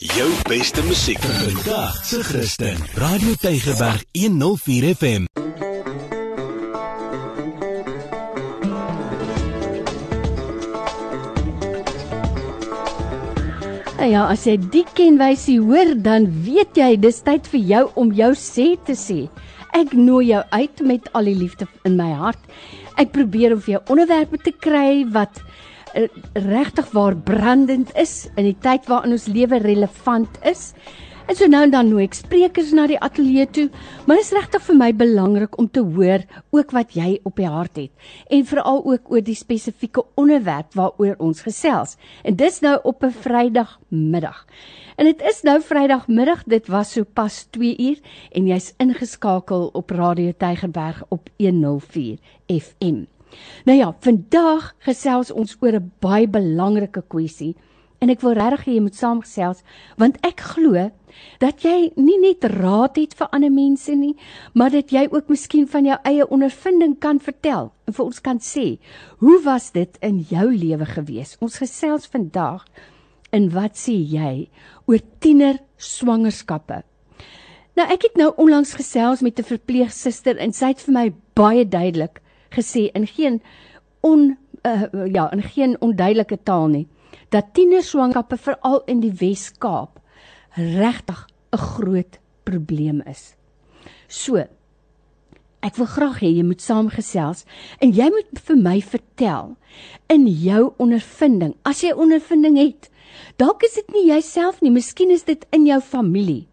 Jou beste musiek vandag se Christen. Radio Tygerberg 104 FM. Ja, as jy die kenwysie hoor, dan weet jy dis tyd vir jou om jou sê te sê. Ek nooi jou uit met al die liefde in my hart. Ek probeer om vir jou onderwerpe te kry wat regtig waar brandend is in die tyd waarin ons lewe relevant is. En so nou en dan nooi ek sprekers na die ateljee toe, maar dit is regtig vir my belangrik om te hoor ook wat jy op die hart het en veral ook oor die spesifieke onderwerp waaroor ons gesels. En dis nou op 'n Vrydagmiddag. En dit is nou Vrydagmiddag, dit was sopas 2 uur en jy's ingeskakel op Radio Tygerberg op 104 FM. Nou ja, vandag gesels ons oor 'n baie belangrike kwessie en ek wil regtig hê jy moet saamgesels want ek glo dat jy nie net raad het vir ander mense nie, maar dat jy ook miskien van jou eie ondervinding kan vertel en vir ons kan sê, hoe was dit in jou lewe gewees? Ons gesels vandag in wat sê jy oor tiener swangerskappe? Nou ek het nou onlangs gesels met 'n verpleegsuster en sy het vir my baie duidelik gesê in geen on uh, ja, in geen onduidelike taal nie dat tienerswangerskappe veral in die Wes-Kaap regtig 'n groot probleem is. So ek wil graag hê jy moet saamgesels en jy moet vir my vertel in jou ondervinding, as jy ondervinding het. Dalk is dit nie jouself nie, miskien is dit in jou familie.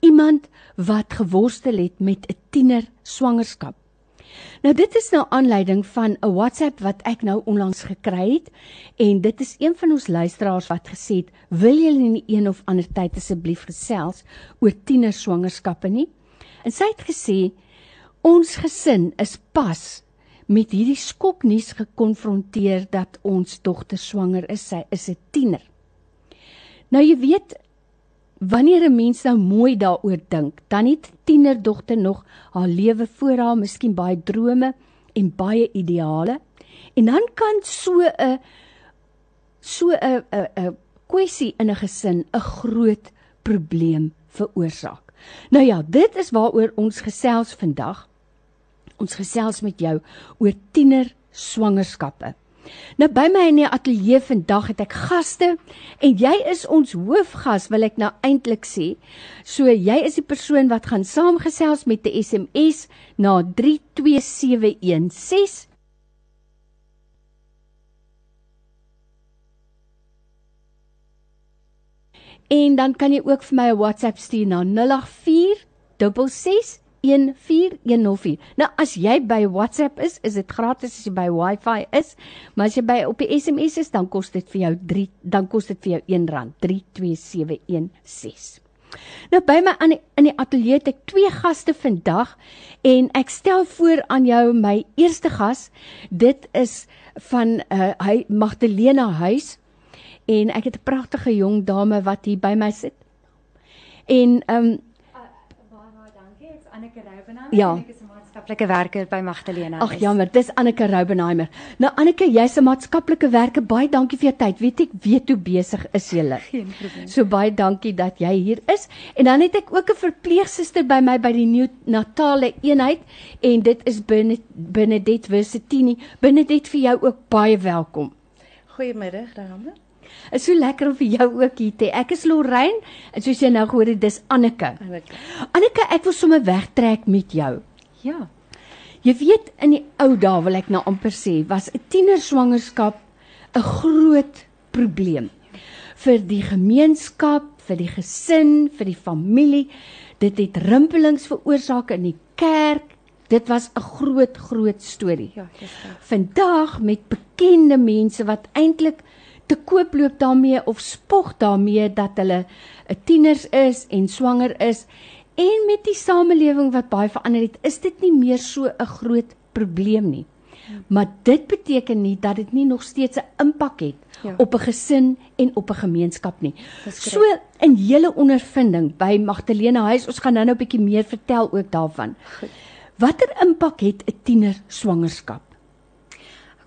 Iemand wat geworstel het met 'n tiener swangerskap. Nou dit is nou aanleiding van 'n WhatsApp wat ek nou onlangs gekry het en dit is een van ons luisteraars wat gesê het, "Wil julle nie een of ander tyd asseblief gesels oor tiener swangerskappe nie?" En sy het gesê, "Ons gesin is pas met hierdie skoknuus gekonfronteer dat ons dogter swanger is. Sy is 'n tiener." Nou jy weet Wanneer 'n mens nou mooi daaroor dink, dan het tienerdogter nog haar lewe voor haar, miskien baie drome en baie ideale. En dan kan so 'n so 'n 'n kwessie in 'n gesin 'n groot probleem veroorsaak. Nou ja, dit is waaroor ons gesels vandag. Ons gesels met jou oor tiener swangerskappe. Nou by my in die ateljee vandag het ek gaste en jy is ons hoofgas wil ek nou eintlik sê. So jy is die persoon wat gaan saamgesels met 'n SMS na 32716 En dan kan jy ook vir my 'n WhatsApp stuur na 084 66 14104. Nou as jy by WhatsApp is, is dit gratis as jy by Wi-Fi is, maar as jy by op die SMS is, dan kos dit vir jou 3 dan kos dit vir jou R1 32716. Nou by my aan die, in die ateljee het ek twee gaste vandag en ek stel voor aan jou my eerste gas. Dit is van uh, hy Magdalena Huis en ek het 'n pragtige jong dame wat hier by my sit. En ehm um, Anneke Roubenheimer ja. en ek is 'n maatskaplike werker by Magdalena. Ag jammer, dis Anneke Roubenheimer. Nou Anneke, jy's 'n maatskaplike werker. Baie dankie vir jou tyd. Weet ek weet hoe besig is jy? Geen probleem. So baie dankie dat jy hier is. En dan het ek ook 'n verpleegsuster by my by die New Natale eenheid en dit is Benedette Versitini. Benedette vir jou ook baie welkom. Goeiemiddag, dames. Is so lekker om vir jou ook hier te hê. Ek is Lorraine en soos jy nou gehoor het, dis Anneke. Anneke. Anneke, ek wil sommer wegtrek met jou. Ja. Jy weet in die ou dae wil ek nou amper sê, was 'n tienerswangerskap 'n groot probleem vir die gemeenskap, vir die gesin, vir die familie. Dit het rimpelings veroorsaak in die kerk. Dit was 'n groot groot storie. Ja, dis reg. Vandag met bekende mense wat eintlik te koop loop daarmee of spog daarmee dat hulle 'n tieners is en swanger is en met die samelewing wat baie verander het, is dit nie meer so 'n groot probleem nie. Maar dit beteken nie dat dit nie nog steeds 'n impak het Ja. op 'n gesin en op 'n gemeenskap nie. So in julle ondervinding by Magdalena Huis, ons gaan nou-nou 'n bietjie meer vertel ook daarvan. Goed. Watter impak het 'n tiener swangerskap?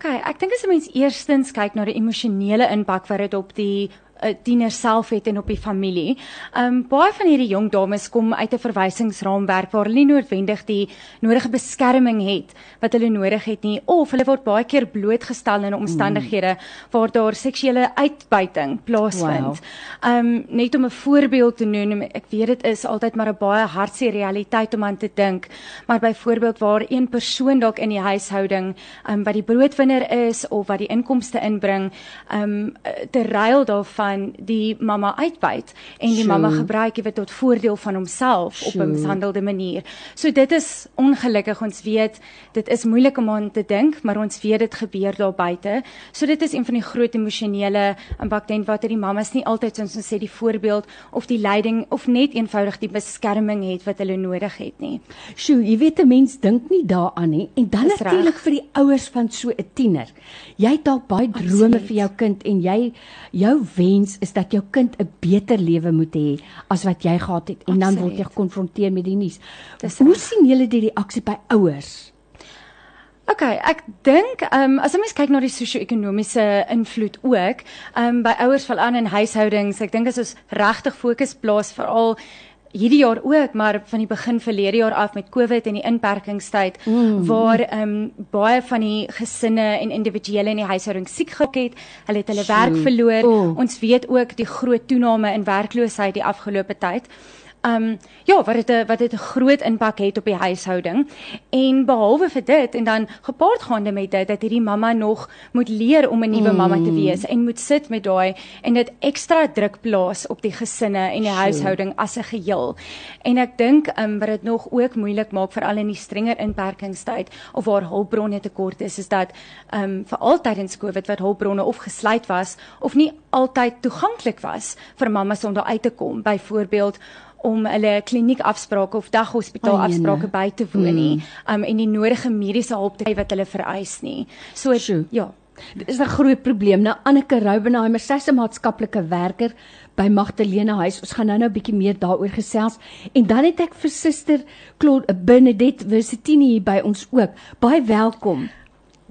OK, ek dink as 'n mens eerstens kyk na die emosionele impak wat dit op die 'n tiener self het en op die familie. Um baie van hierdie jong dames kom uit 'n verwysingsraamwerk waar hulle nie noodwendig die nodige beskerming het wat hulle nodig het nie of hulle word baie keer blootgestel in omstandighede mm. waar daar seksuele uitbuiting plaasvind. Wow. Um net om 'n voorbeeld te noem, ek weet dit is altyd maar 'n baie hartseer realiteit om aan te dink, maar byvoorbeeld waar een persoon dalk in die huishouding um wat die broodwinner is of wat die inkomste inbring, um terwyl daarvan die mamma uitbuit en die mamma gebruik dit tot voordeel van homself op 'n mishandelde manier. So dit is ongelukkig ons weet dit is moeilik om aan te dink, maar ons weet dit gebeur daar buite. So dit is een van die groot emosionele impak dan wat die mammas nie altyd soos ons sê die voorbeeld of die leiding of net eenvoudig die beskerming het wat hulle nodig het nie. Sjoe, jy weet 'n mens dink nie daaraan nie en dan natuurlik vir die ouers van so 'n tiener. Jy het dalk baie drome vir jou kind en jy jou wens is dat jou kind 'n beter lewe moet hê as wat jy gehad het en Absoluut. dan word jy gekonfronteer met die nuus. Hoe sien julle die reaksie by ouers? OK, ek dink ehm um, as 'n mens kyk na die sosio-ekonomiese invloed ook, ehm um, by ouers val aan in huishoudings, ek dink as ons regtig fokus plaas veral hierdie jaar ook maar van die begin verlede jaar af met Covid en die inperkingstyd mm. waar ehm um, baie van die gesinne en individuele in die huishouding siek geraak het, hulle het hulle werk verloor. Oh. Ons weet ook die groot toename in werkloosheid die afgelope tyd. Ehm um, ja, wat dit 'n wat dit 'n groot impak het op die huishouding. En behalwe vir dit en dan gepaard gaande met dit dat hierdie mamma nog moet leer om 'n nuwe mm. mamma te wees en moet sit met daai en dit ekstra druk plaas op die gesinne en die sure. huishouding as 'n geheel. En ek dink ehm um, wat dit nog ook moeilik maak veral in die strenger inperkingstyd of waar hulpbronne tekort is, is dat ehm um, vir altyd in Covid wat hulpbronne of gesluit was of nie altyd toeganklik was vir mammas om daar uit te kom. Byvoorbeeld om hulle kliniekafsprake of daghospitaal afsprake by te woon nie mm. um, en die nodige mediese hulp te kry wat hulle vereis nie. So Sjoe. ja. Dit is 'n groot probleem. Nou Anneke Roubenheimer, sy's 'n maatskaplike werker by Magdalena Huis. Ons gaan nou-nou 'n bietjie meer daaroor gesels. En dan het ek vir suster Claude Bernadette Versitini hier by ons ook. Baie welkom.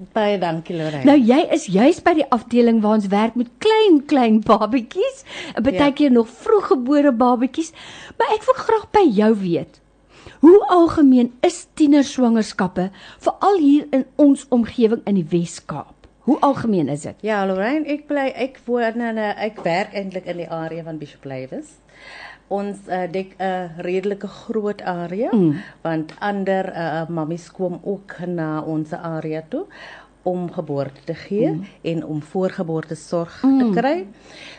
Baie dankie Lorraine. Nou jy is juis by die afdeling waar ons werk met klein klein babetjies, baie keer ja. nog vroeggebore babetjies, maar ek wil graag by jou weet. Hoe algemeen is tienerswangerskappe veral hier in ons omgewing in die Wes-Kaap? Hoe algemeen is dit? Ja, Lorraine, ek bly ek woon in 'n ek werk eintlik in die area van Bishop Lewis ons uh, dek 'n uh, redelike groot area mm. want ander uh, mammies kom ook na ons area toe om geboorte te gee mm. en om voorgeboorte sorg mm. te kry.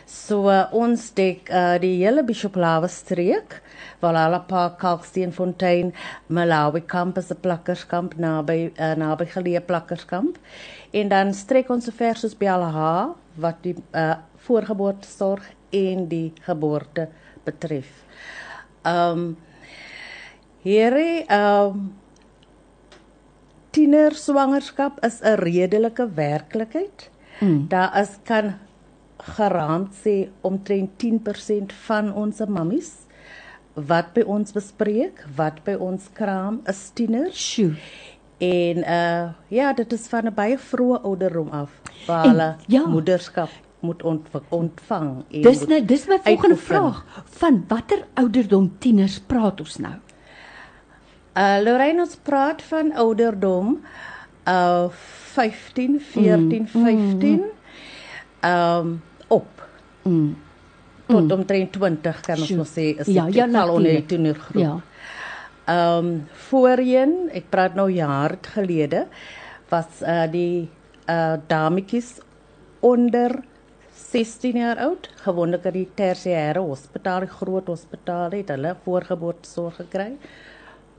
So uh, ons dek uh, die hele Bishop Lava streek, Valhalla Park, Kalksteenfontein, Malawi campus, 'n plakkerskamp naby uh, naby geleë plakkerskamp. En dan strek ons so ver soos Belha wat die uh, voorgeboorte sorg en die geboorte betref. Ehm um, hierdie ehm um, tiener swangerskap is 'n redelike werklikheid. Mm. Daar is kan geraamd sê omtrent 10% van ons mammies wat by ons bespreek, wat by ons kraam is tieners. Sjoe. En uh ja, dit is van 'n baie vroeë ouderdom af waar hulle ja, moederskap moet ontvang. Dis nou dis my volgende vraag. Van watter ouderdom tieners praat ons nou? Uh Lorraine ons praat van ouderdom uh 15, 14, mm, 15. Mm, um op. Mm. Tot mm. omtrent 20 kan ons nog sê is ja, ja, al onder die tienergroep. Ja. Um voorheen, ek praat nou jaar gelede, was uh die uh dametjies onder 16 jaar oud, gewoonlik in die tersiêre hospitaal, die groot hospitaal het hulle voorgeboortesorg gekry.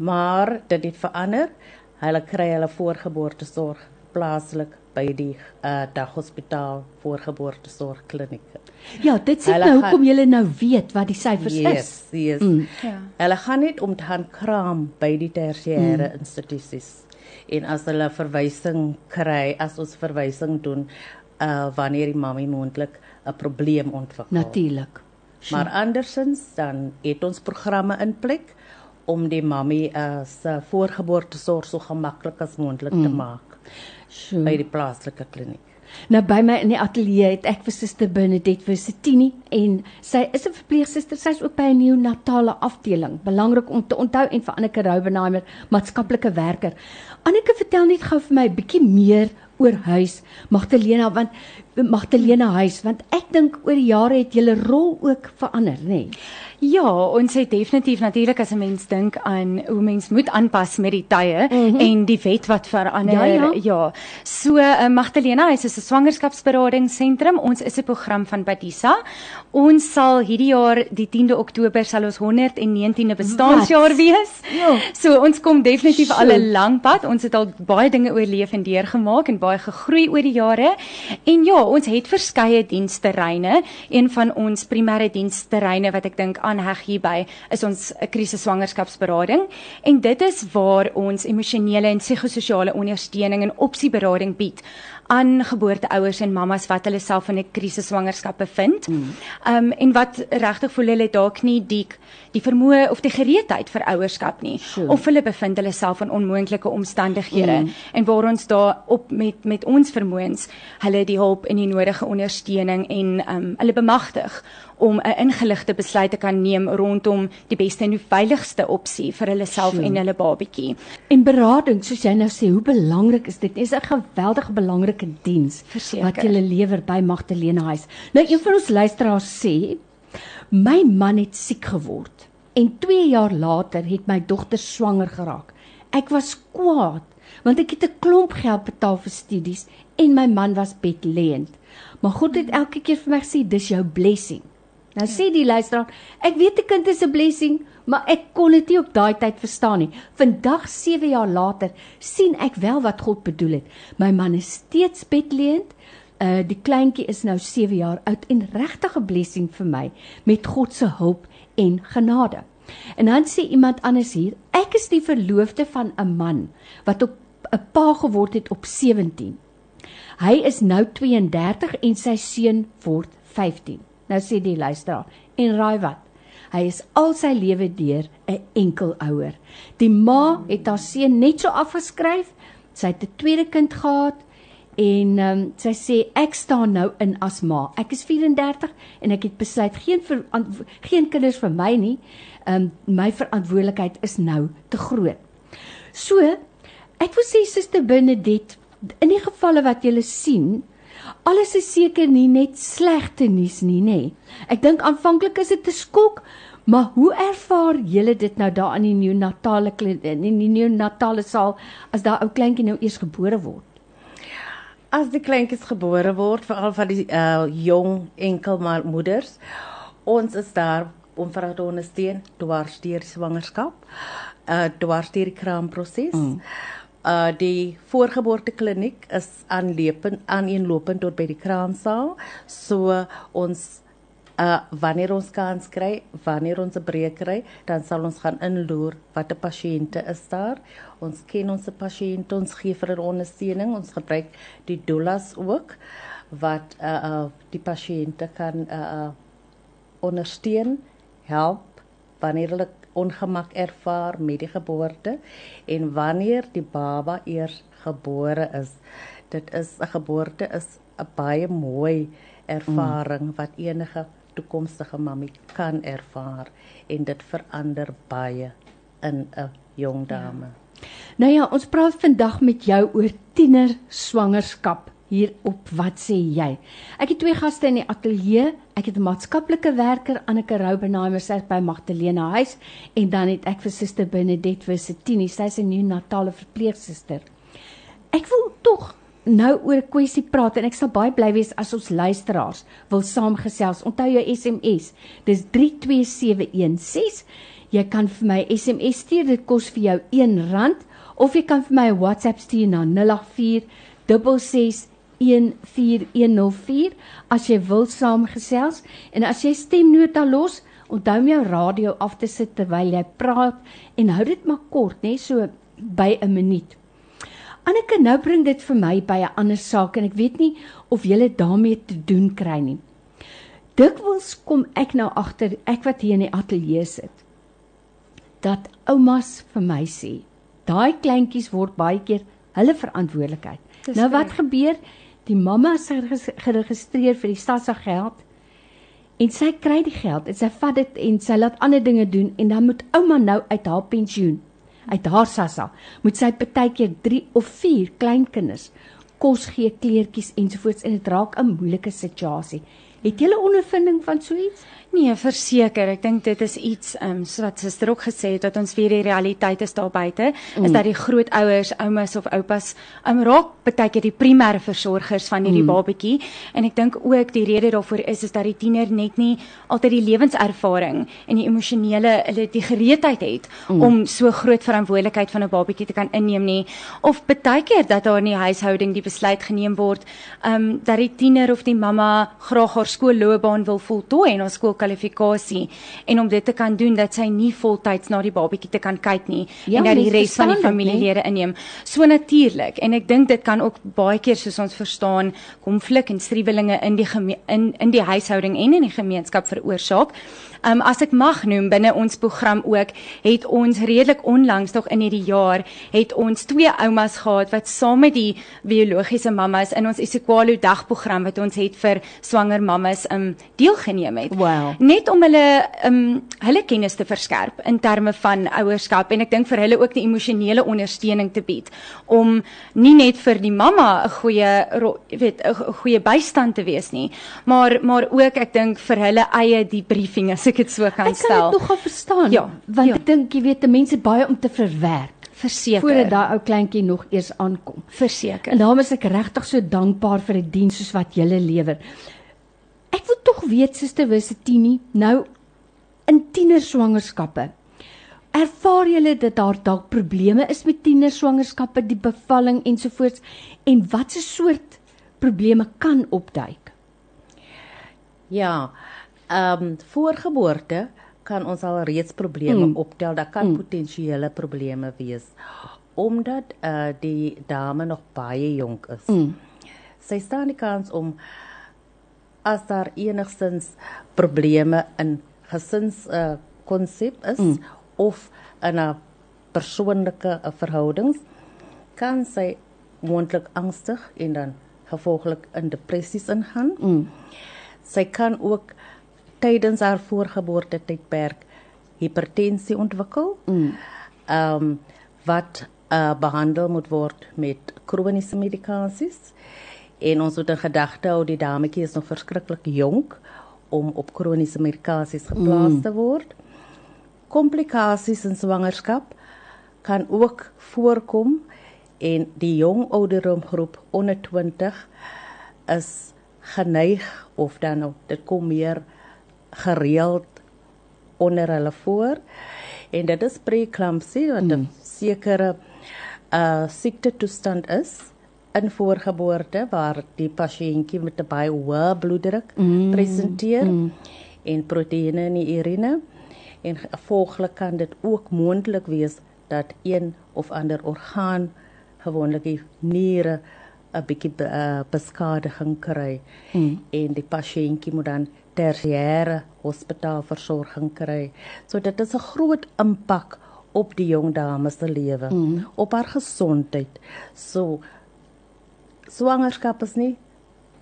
Maar dit het verander. Hulle kry hulle voorgeboortesorg plaaslik by die uh, daghospitaal voorgeboortesorg kliniek. Ja, dit sê nou hoekom jy nou weet wat die syfers yes, is. Yes. Mm. Ja. Hulle gaan net om te gaan kraam by die tersiêre mm. institusies. En as hulle verwysing kry, as ons verwysing doen, uh wanneer die mammy moontlik 'n probleem ontwikkel. Natuurlik. Maar andersins dan het ons programme in plek om die mammy as uh, voorgeboortesorg so gemaklik as moontlik mm. te maak. Sure. by die plaaslike kliniek. Nou by my in die ateljee het ek vir Suster Bernadette Versitini en sy is 'n verpleegsuster. Sy's ook by 'n neonatale afdeling. Belangrik om te onthou en vir Anneke Roubenheimer, maatskaplike werker. Anneke vertel net gou vir my 'n bietjie meer oor huis Magdalena want Magdalena huis want ek dink oor die jare het julle rol ook verander, nê? Nee? Ja, ons het definitief natuurlik as 'n mens dink aan hoe mens moet aanpas met die tye mm -hmm. en die wet wat verander. Ja, ja. ja. So uh, Magdalena, hy is 'n swangerskapsberadingsentrum. Ons is 'n program van Badisa. Ons sal hierdie jaar die 10de Oktober sal ons 119de bestaanjaar wat? wees. Ja. So ons kom definitief so. al 'n lang pad. Ons het al baie dinge oorleef en deurgemaak en baie gegroei oor die jare. En ja, ons het verskeie diensterreine. Een van ons primêre diensterreine wat ek dink aanheg hierby is ons 'n krisis swangerskapsberading en dit is waar ons emosionele en psigososiale ondersteuning en opsieberading bied aan geboorteouers en mammas wat hulle self in 'n krisis swangerskap bevind. Mm. Um en wat regtig voel hulle dalk nie die die vermoë of die gereedheid vir ouerskap nie sure. of hulle bevind hulle self in onmoontlike omstandighede mm. en waar ons daar op met met ons vermoëns hulle die hulp en die nodige ondersteuning en um hulle bemagtig om 'n ingeligte besluit te kan neem rondom die beste en die veiligste opsie vir hulle self en hulle babatjie. En berading, soos jy nou sê, hoe belangrik is dit? Dit is 'n geweldige belangrike diens wat jy lewer by Magdalena huis. Nou een van ons luisteraars sê, my man het siek geword en 2 jaar later het my dogter swanger geraak. Ek was kwaad want ek het 'n klomp geld betaal vir studies en my man was bedlêend. Maar God het elke keer vir my gesê dis jou blessing. Nou sê die luisteraar, ek weet 'n kind is 'n blessing, maar ek kon dit nie op daai tyd verstaan nie. Vandag 7 jaar later sien ek wel wat God bedoel het. My man is steeds bedleend. Uh die kleintjie is nou 7 jaar oud en regtig 'n blessing vir my met God se hulp en genade. En dan sê iemand anders hier, ek is die verloofde van 'n man wat op 'n pa geword het op 17. Hy is nou 32 en sy seun word 15. Nou sê die luisteraar, en raai wat? Hy is al sy lewe deur 'n enkel ouer. Die ma het haar seun net so afgeskryf. Sy het 'n tweede kind gehad en um, sy sê ek staan nou in as ma. Ek is 34 en ek het besluit geen ver, geen kinders vir my nie. Um my verantwoordelikheid is nou te groot. So, ek wil sê suster Benedit, in die gevalle wat jy sien, alles is seker nie net slegte nuus nie, nê. Ek dink aanvanklik is dit 'n skok, maar hoe ervaar julle dit nou daar in die neonatale in die neonatale saal as daai ou kleintjie nou eers gebore word? As die kleintjies gebore word, veral van die uh, jong enkelmoeders, ons is daar om vir hulle te ondersteun dwars deur swangerskap, uh dwars deur die kraamproses. Mm uh die voorgeboortekliniek is aanlopend aaneenlopend tot by die kraamsaal. So ons uh wanneer ons kans kry, wanneer ons 'n breek kry, dan sal ons gaan inloer wat 'n pasiënte is daar. Ons ken ons pasiënte, ons gee vir hulle ondersteuning. Ons gebruik die doulas ook wat uh, uh die pasiënte kan uh, uh ondersteun, help wanneer hulle ongemak ervaar met die geboorte en wanneer die baba eers gebore is. Dit is 'n geboorte is 'n baie mooi ervaring mm. wat enige toekomstige mammie kan ervaar en dit verander baie in 'n jong dame. Ja. Nou ja, ons praat vandag met jou oor tiener swangerskap hier op wat sê jy? Ek het twee gaste in die ateljee. Ek het 'n maatskaplike werker Anneke Roubenheimer sy by Magdalena huis en dan het ek vir Suster Benedette Versitini, sy's 'n neonatale verpleegsuster. Ek wil tog nou oor 'n kwessie praat en ek sal baie bly wees as ons luisteraars wil saamgesels. Onthou jou SMS. Dis 32716. Jy kan vir my SMS stuur. Dit kos vir jou R1 of jy kan vir my WhatsApp stuur na 084 66 14104 as jy wil saamgesels en as jy stemnota los, onthou om jou radio af te sit terwyl jy praat en hou dit maar kort, nê, so by 'n minuut. Anneke, nou bring dit vir my by 'n ander saak en ek weet nie of jy daarmee te doen kry nie. Dikwels kom ek nou agter ek wat hier in die ateljee sit dat oumas vir my sê, daai kleintjies word baie keer hulle verantwoordelikheid. Nou wat gebeur? Die mamma is geregis- geregistreer vir die stadsageld en sy kry die geld en sy vat dit en sy laat ander dinge doen en dan moet ouma nou uit haar pensioen uit haar sassa moet sy partykeer 3 of 4 kleinkinders kos gee, kleertjies ensovoorts en dit raak 'n moeilike situasie. Het jy 'n ondervinding van so iets? Nee, verseker. Ek dink dit is iets ehm um, wat suster ook gesê het dat ons weer die realiteit is daar buite, mm. is dat die grootouers, oumas of oupas um, raak baie keer die primêre versorgers van hierdie mm. babatjie en ek dink ook die rede daarvoor is is dat die tiener net nie altyd die lewenservaring en die emosionele hulle die gereedheid het mm. om so groot verantwoordelikheid van 'n babatjie te kan inneem nie of baie keer dat daar in die huishouding die besluit geneem word ehm um, dat die tiener of die mamma graag haar skoolloopbaan wil voltooi en haar skool kwalifikasie en om dit te kan doen dat sy nie voltyds na die babatjie te kan kyk nie Ja, en dat die res van die familielede inneem. So natuurlik en ek dink dit kan ook baie keer soos ons verstaan konflik en striwelinge in die in in die huishouding en in die gemeenskap veroorsaak. Um as ek mag noem binne ons program ook het ons redelik onlangs nog in hierdie jaar het ons twee oumas gehad wat saam met die biologiese mammas in ons Isikwalo dagprogram wat ons het vir swanger mammas um deelgeneem het. Wow. Net om hulle um hulle kennis te verskerp in terme van ouerskap en ek dink vir hulle ook die emosionele ondersteuning te bied om nie net vir die mamma 'n goeie weet 'n goeie bystand te wees nie, maar maar ook ek dink vir hulle eie debriefing as ek dit so kan Ek kan stel. dit nogal verstaan. Ja, want ja. ek dink jy weet, mense baie om te verwerk verseker. voordat daai ou kleintjie nog eers aankom. verseker. En daarom is ek regtig so dankbaar vir die diens soos wat julle lewer. Ek wil tog weet Suster Wisitini, nou in tienerswangerskappe. Ervaar julle dat daar dalk probleme is met tienerswangerskappe, die bevalling ensovoorts en watse soort probleme kan opduik? Ja. Ehm um, voor geboorte kan ons al reeds probleme mm. optel. Daar kan mm. potensiële probleme wees omdat uh die dame nog baie jonk is. Mm. Sy staan die kans om as daar enigstens probleme in gesins uh konsep is mm. of in 'n persoonlike uh, verhoudings kan sy moontlik angstig en dan gevolglik in depressies ingaan. Mm. Sy kan ook tydens haar voorgeboorte tydperk hipertensie ontwikkel. Mm. Um wat uh, behandel moet word met kroniese medikasies. En ons moet in gedagte hou die dametjie is nog verskriklik jonk om op kroniese medikasies geplaas mm. te word. Komplikasies in swangerskap kan ook voorkom en die jong ouderdomgroep onder 20 is geneig of dan nou dit kom meer gereeld onder hulle voor en dit is preeclampsie wat 'n mm. sekere uh siekte toestand is in voorgeboorte waar die pasiëntjie met 'n baie hoë bloeddruk mm. presenteer mm. en proteïene in die urine en gevolglik kan dit ook moontlik wees dat een of ander orgaan gewoonlik die niere 'n bietjie uh, beskadiging kry mm. en die pasiëntjie moet dan tersiêre hospitaalversorging kry. So dit is 'n groot impak op die jong dame se lewe, mm. op haar gesondheid. So swangerskap is nie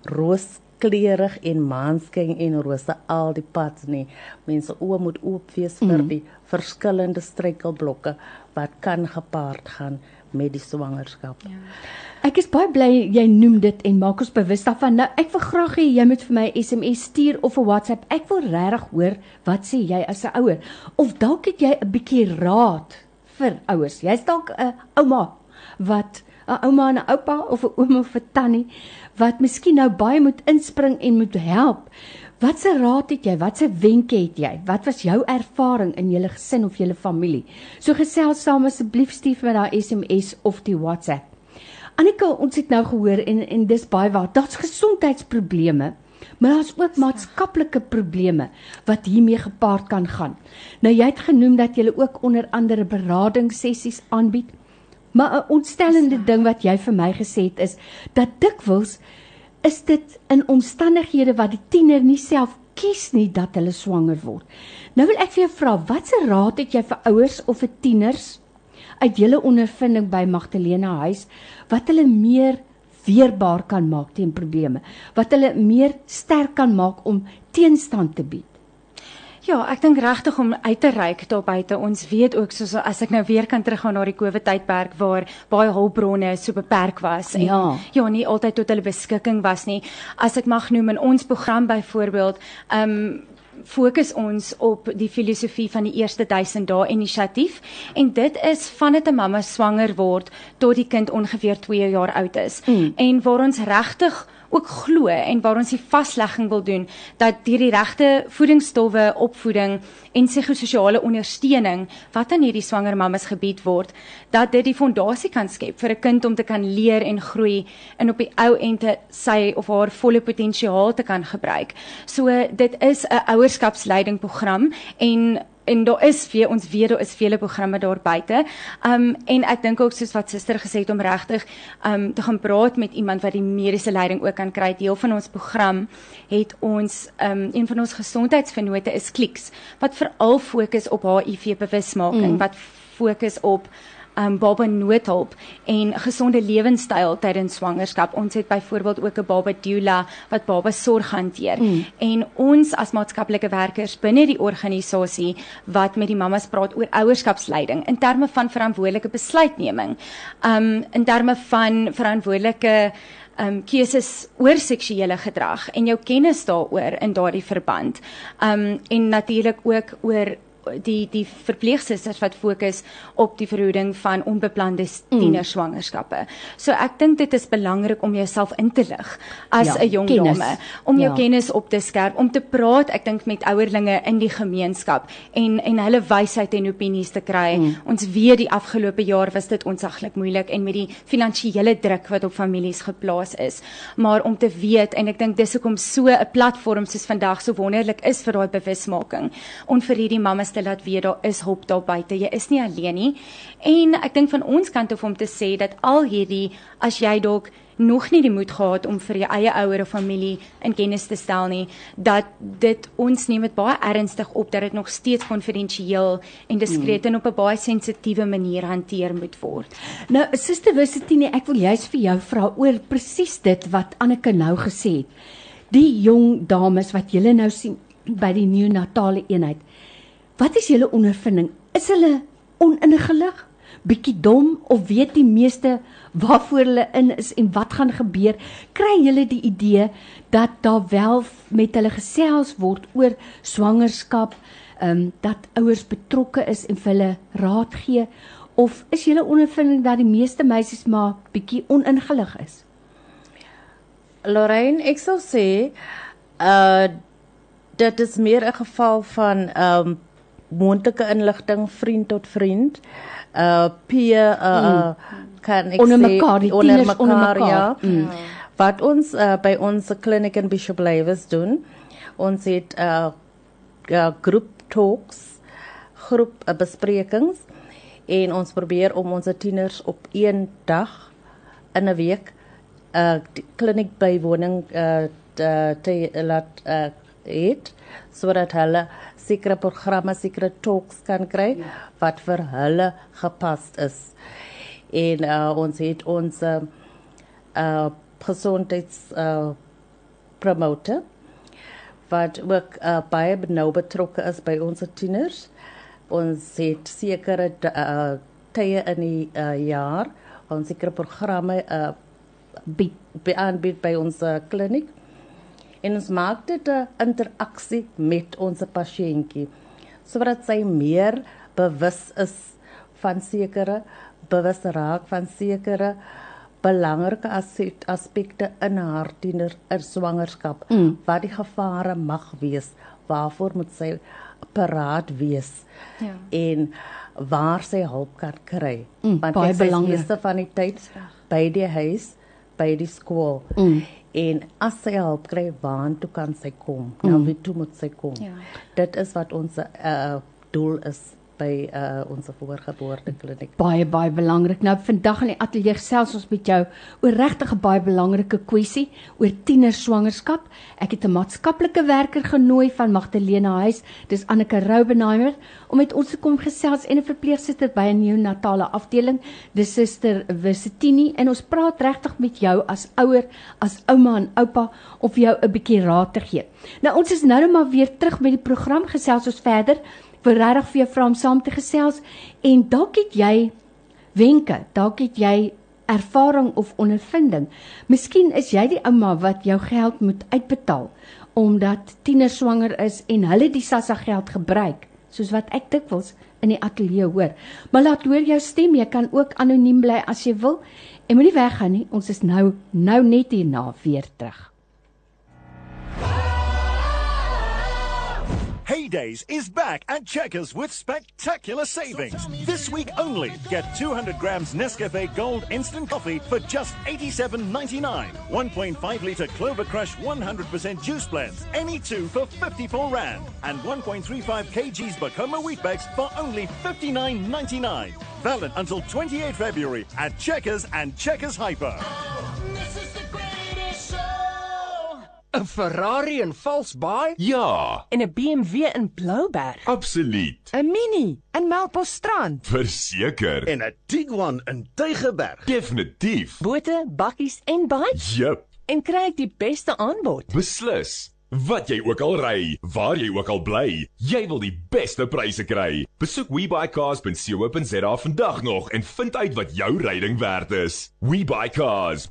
rooskleurig en maanskyn en rose al die pad nie. Mense oë moet oop wees vir mm. die verskillende struikelblokke wat kan gepaard gaan met die swangerskap. Ja. Ek is baie bly jy noem dit en maak ons bewus daarvan. Nou ek wil graag hê jy moet vir my SMS stuur of 'n WhatsApp. Ek wil regtig hoor wat sê jy as 'n ouer of dalk het jy 'n bietjie raad vir ouers. Jy's dalk 'n ouma wat 'n ouma en 'n oupa of 'n oom of 'n tannie wat miskien nou baie moet inspring en moet help. Watse raad het jy? Watse wenke het jy? Wat was jou ervaring in julle gesin of julle familie? So gesels saam asseblief vir my daai SMS of die WhatsApp. Annika, ons het nou gehoor en en dis baie waar. Daar's gesondheidsprobleme, maar daar's ook maatskaplike probleme wat hiermee gepaard kan gaan. Nou jy het genoem dat jy ook onder andere beradingssessies aanbied. Maar 'n ontstellende ding wat jy vir my gesê het is dat dikwels is dit in omstandighede wat die tiener nie self kies nie dat hulle swanger word. Nou wil ek vir jou vra, watse raad het jy vir ouers of vir tieners uit julle ondervinding by Magdalena huis wat hulle meer weerbaar kan maak teen probleme, wat hulle meer sterk kan maak om teenstand te bied. Ja, ek dink regtig om uit te reik daar buite. Ons weet ook soos as ek nou weer kan teruggaan na die COVID tydperk waar baie hulpbronne so beperk was en Ja. ja, nie altyd tot hulle beskikking was nie. As ek mag noem in ons program byvoorbeeld, ehm um, fokus ons op die filosofie van die eerste 1000 dae inisiatief en dit is vandat 'n mamma swanger word tot die kind ongeveer 2 jaar oud is. Mm. En waar ons regtig ook glo en waar ons die vaslegging wil doen dat deur die regte voedingsstowwe, opvoeding en psigososiale ondersteuning wat aan hierdie swanger mammas gebied word, dat dit die fondasie kan skep vir 'n kind om te kan leer en groei en op die ou ente sy of haar volle potensiaal te kan gebruik. So dit is 'n ouerskapsleiding program en en daar is weer ons weet daar is vele programme daar buite. Um en ek dink ook soos wat suster gesê het om regtig um te gaan praat met iemand wat die mediese leiding ook kan kry. Deel van ons program het ons um een van ons gesondheidsvennote is Kliks wat veral fokus op HIV bewusmaking, mm. wat fokus op um baba noodhulp en gesonde lewenstyl tydens swangerskap. Ons het byvoorbeeld ook 'n baba doula wat baba sorg hanteer. Mm. En ons as maatskaplike werkers binne die organisasie wat met die mammas praat oor ouerskapsleiding in terme van verantwoordelike besluitneming. Um in terme van verantwoordelike um keuses oor seksuele gedrag en jou kennis daaroor in daardie verband. Um en natuurlik ook oor die die verpleegsusters wat fokus op die verhoeding van onbeplande tienerswangerskappe. So ek dink dit is belangrik om jouself in te lig as Ja, 'n jong kennis. dame, om jou Ja. kennis op te skerp, om te praat, ek dink met ouerlinge in die gemeenskap en en hulle wysheid en opinies te kry. Mm. Ons weet die afgelope jaar was dit onsaglik moeilik en met die finansiële druk wat op families geplaas is. Maar om te weet en ek dink dis hoekom so 'n platform soos vandag so wonderlik is vir daai bewusmaking. Om vir hierdie mammas te laat weet daar is hulp daar buite. Jy is nie alleen nie. En ek dink van ons kant af om te sê dat al hierdie as jy dalk nog nie die moed gehad om vir jou eie ouer of familie in kennis te stel nie dat dit ons neem dit baie ernstig op dat dit nog steeds konfidensieel en diskreet en op 'n baie sensitiewe manier hanteer moet word. Nou, Suster Wisitine, ek wil juist vir jou vra oor presies dit wat Anneke nou gesê het. Die jong dames wat julle nou sien by die neonatale eenheid. Wat is julle ondervinding? Is hulle oningelig, bietjie dom of weet die meeste waarvoor hulle in is en wat gaan gebeur? Kry julle die idee dat daar wel met hulle gesels word oor swangerskap, ehm um, dat ouers betrokke is en vir hulle raad gee of is julle ondervinding dat die meeste meisies maar bietjie oningelig is? Lorraine, ek sou sê uh dit is meer 'n geval van um moontlike inligting vriend tot vriend. Uh peer uh, mm. kan ek Onder sê mekaar, die onder tieners onder mekaar, mekaar. ja. Mm. Wat ons uh, by ons kliniek in Bishop Lewis doen, ons het uh, uh groep talks, groep uh, besprekings en ons probeer om ons tieners op een dag in 'n week uh die kliniek bywoning uh te, te laat uh het sodat hulle sekere programme, sekere talks kan kry ja. wat vir hulle gepas is. En uh ons het ons uh, uh gesondheids uh promotor wat ook uh, baie nou betrokke is by ons tieners. Ons het sekere uh, tye in die uh, jaar, ons sekere programme uh, Bied aanbied by ons uh, kliniek. En ons maak dit 'n interaksie met ons pasiëntjie sodat sy meer bewus is van sekere bewus raak van sekere belangrike as- aspekte in haar tiener swangerskap mm. wat die gevare mag wees waarvoor moet sy paraat wees Ja. en waar sy hulp kan kry Mm, want baie dit is belangrik. meeste van die tyd by die huis by die skool Mm. En as sy hulp kry waartoe kan sy kom mm. nou wie toe moet sy kom Ja. dit is wat ons uh, doel is by uh ons voorgeboortekliniek. Baie baie belangrik. Nou vandag in die ateljee gesels ons met jou oor regtig 'n baie belangrike kwessie oor tienerswangerskap. Ek het 'n maatskaplike werker genooi van Magdalena Huis, dis Anneke Roubenheimer, om met ons te kom gesels en 'n verpleegsuster by 'n neonatale afdeling, dis Suster Wisitini en ons praat regtig met jou as ouer, as ouma en oupa om vir jou 'n bietjie raad te gee. Nou ons is nou net maar weer terug met die program gesels ons verder vir regtig vir jou vra om saam te gesels en dalk het jy wenke, dalk het jy ervaring of ondervinding. Miskien is jy die ouma wat jou geld moet uitbetaal omdat tieners swanger is en hulle die SASSA geld gebruik, soos wat ek dikwels in die ateljee hoor. Maar laat hoor jou stem, jy kan ook anoniem bly as jy wil. En moenie weggaan nie, ons is nou nou net hierna weer terug. Heydays is back at Checkers with spectacular savings. This week only, get 200 grams Nescafe Gold Instant Coffee for just $87.99. 1.5 litre Clover Crush 100% juice blends, any two for 54 Rand. And 1.35 kgs Bacoma wheat bags for only $59.99. Valid until 28 February at Checkers and Checkers Hyper. 'n Ferrari in Valsbaai Ja, en 'n BMW in Blouberg. absoluut. 'n Mini in Melkbosstrand. Verseker. En 'n Tiguan in Tygerberg. Definitief. Bote, bakkies en bikes. Jep, En kry ek die beste aanbod. beslis. Wat jy ook al ry, waar jy ook al bly, jy wil die beste pryse kry. Besoek webuycars.co.za vandag nog en vind uit wat jou ryding werd is. WeBuyCars.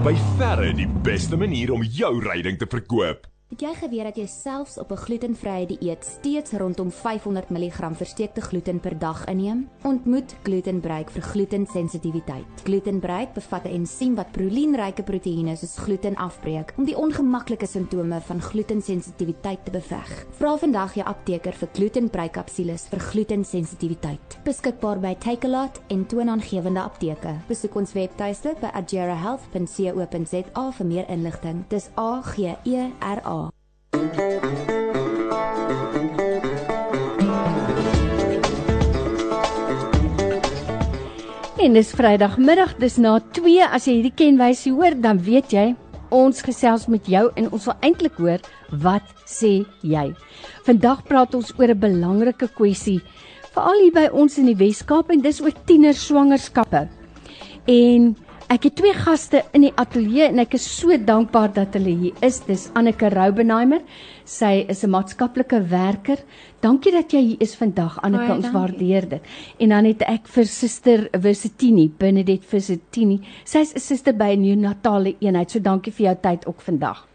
By verre die beste manier om jou ryding te verkoop. Het jy geweet dat jy selfs op 'n glutenvrye dieet steeds rondom 500 mg versteekte gluten per dag inneem? Ontmoet Glutenbreek vir glutensensitiwiteit. Glutenbreek bevat 'n ensiem wat prolienryke proteïene soos gluten afbreek om die ongemaklike simptome van glutensensitiwiteit te beveg. Vra vandag jou apteker vir Glutenbreek kapsules vir glutensensitiwiteit. Beskikbaar by Takealot en toonaangewende apteke. Besoek ons webtuiste by agerahealth.co.za vir meer inligting. Dis A G E R A. En dis Vrydagmiddag, dis na 2 as jy hierdie kenwysie hoor, dan weet jy ons gesels met jou en ons wil eintlik hoor wat sê jy. Vandag praat ons oor 'n belangrike kwessie veral hier by ons in die Wes-Kaap en dis oor tienerswangerskappe. En ek het twee gaste in die ateljee en ek is so dankbaar dat hulle hier is. Dis Anneke Roubenheimer. Sy is 'n maatskaplike werker. Dankie dat jy hier is vandag Anneke, Baie ons dankie. waardeer dit. En dan het ek vir Suster Wisitini, Benedict Wisitini. Sy's 'n suster by 'n neonatale eenheid. So dankie vir jou tyd ook vandag.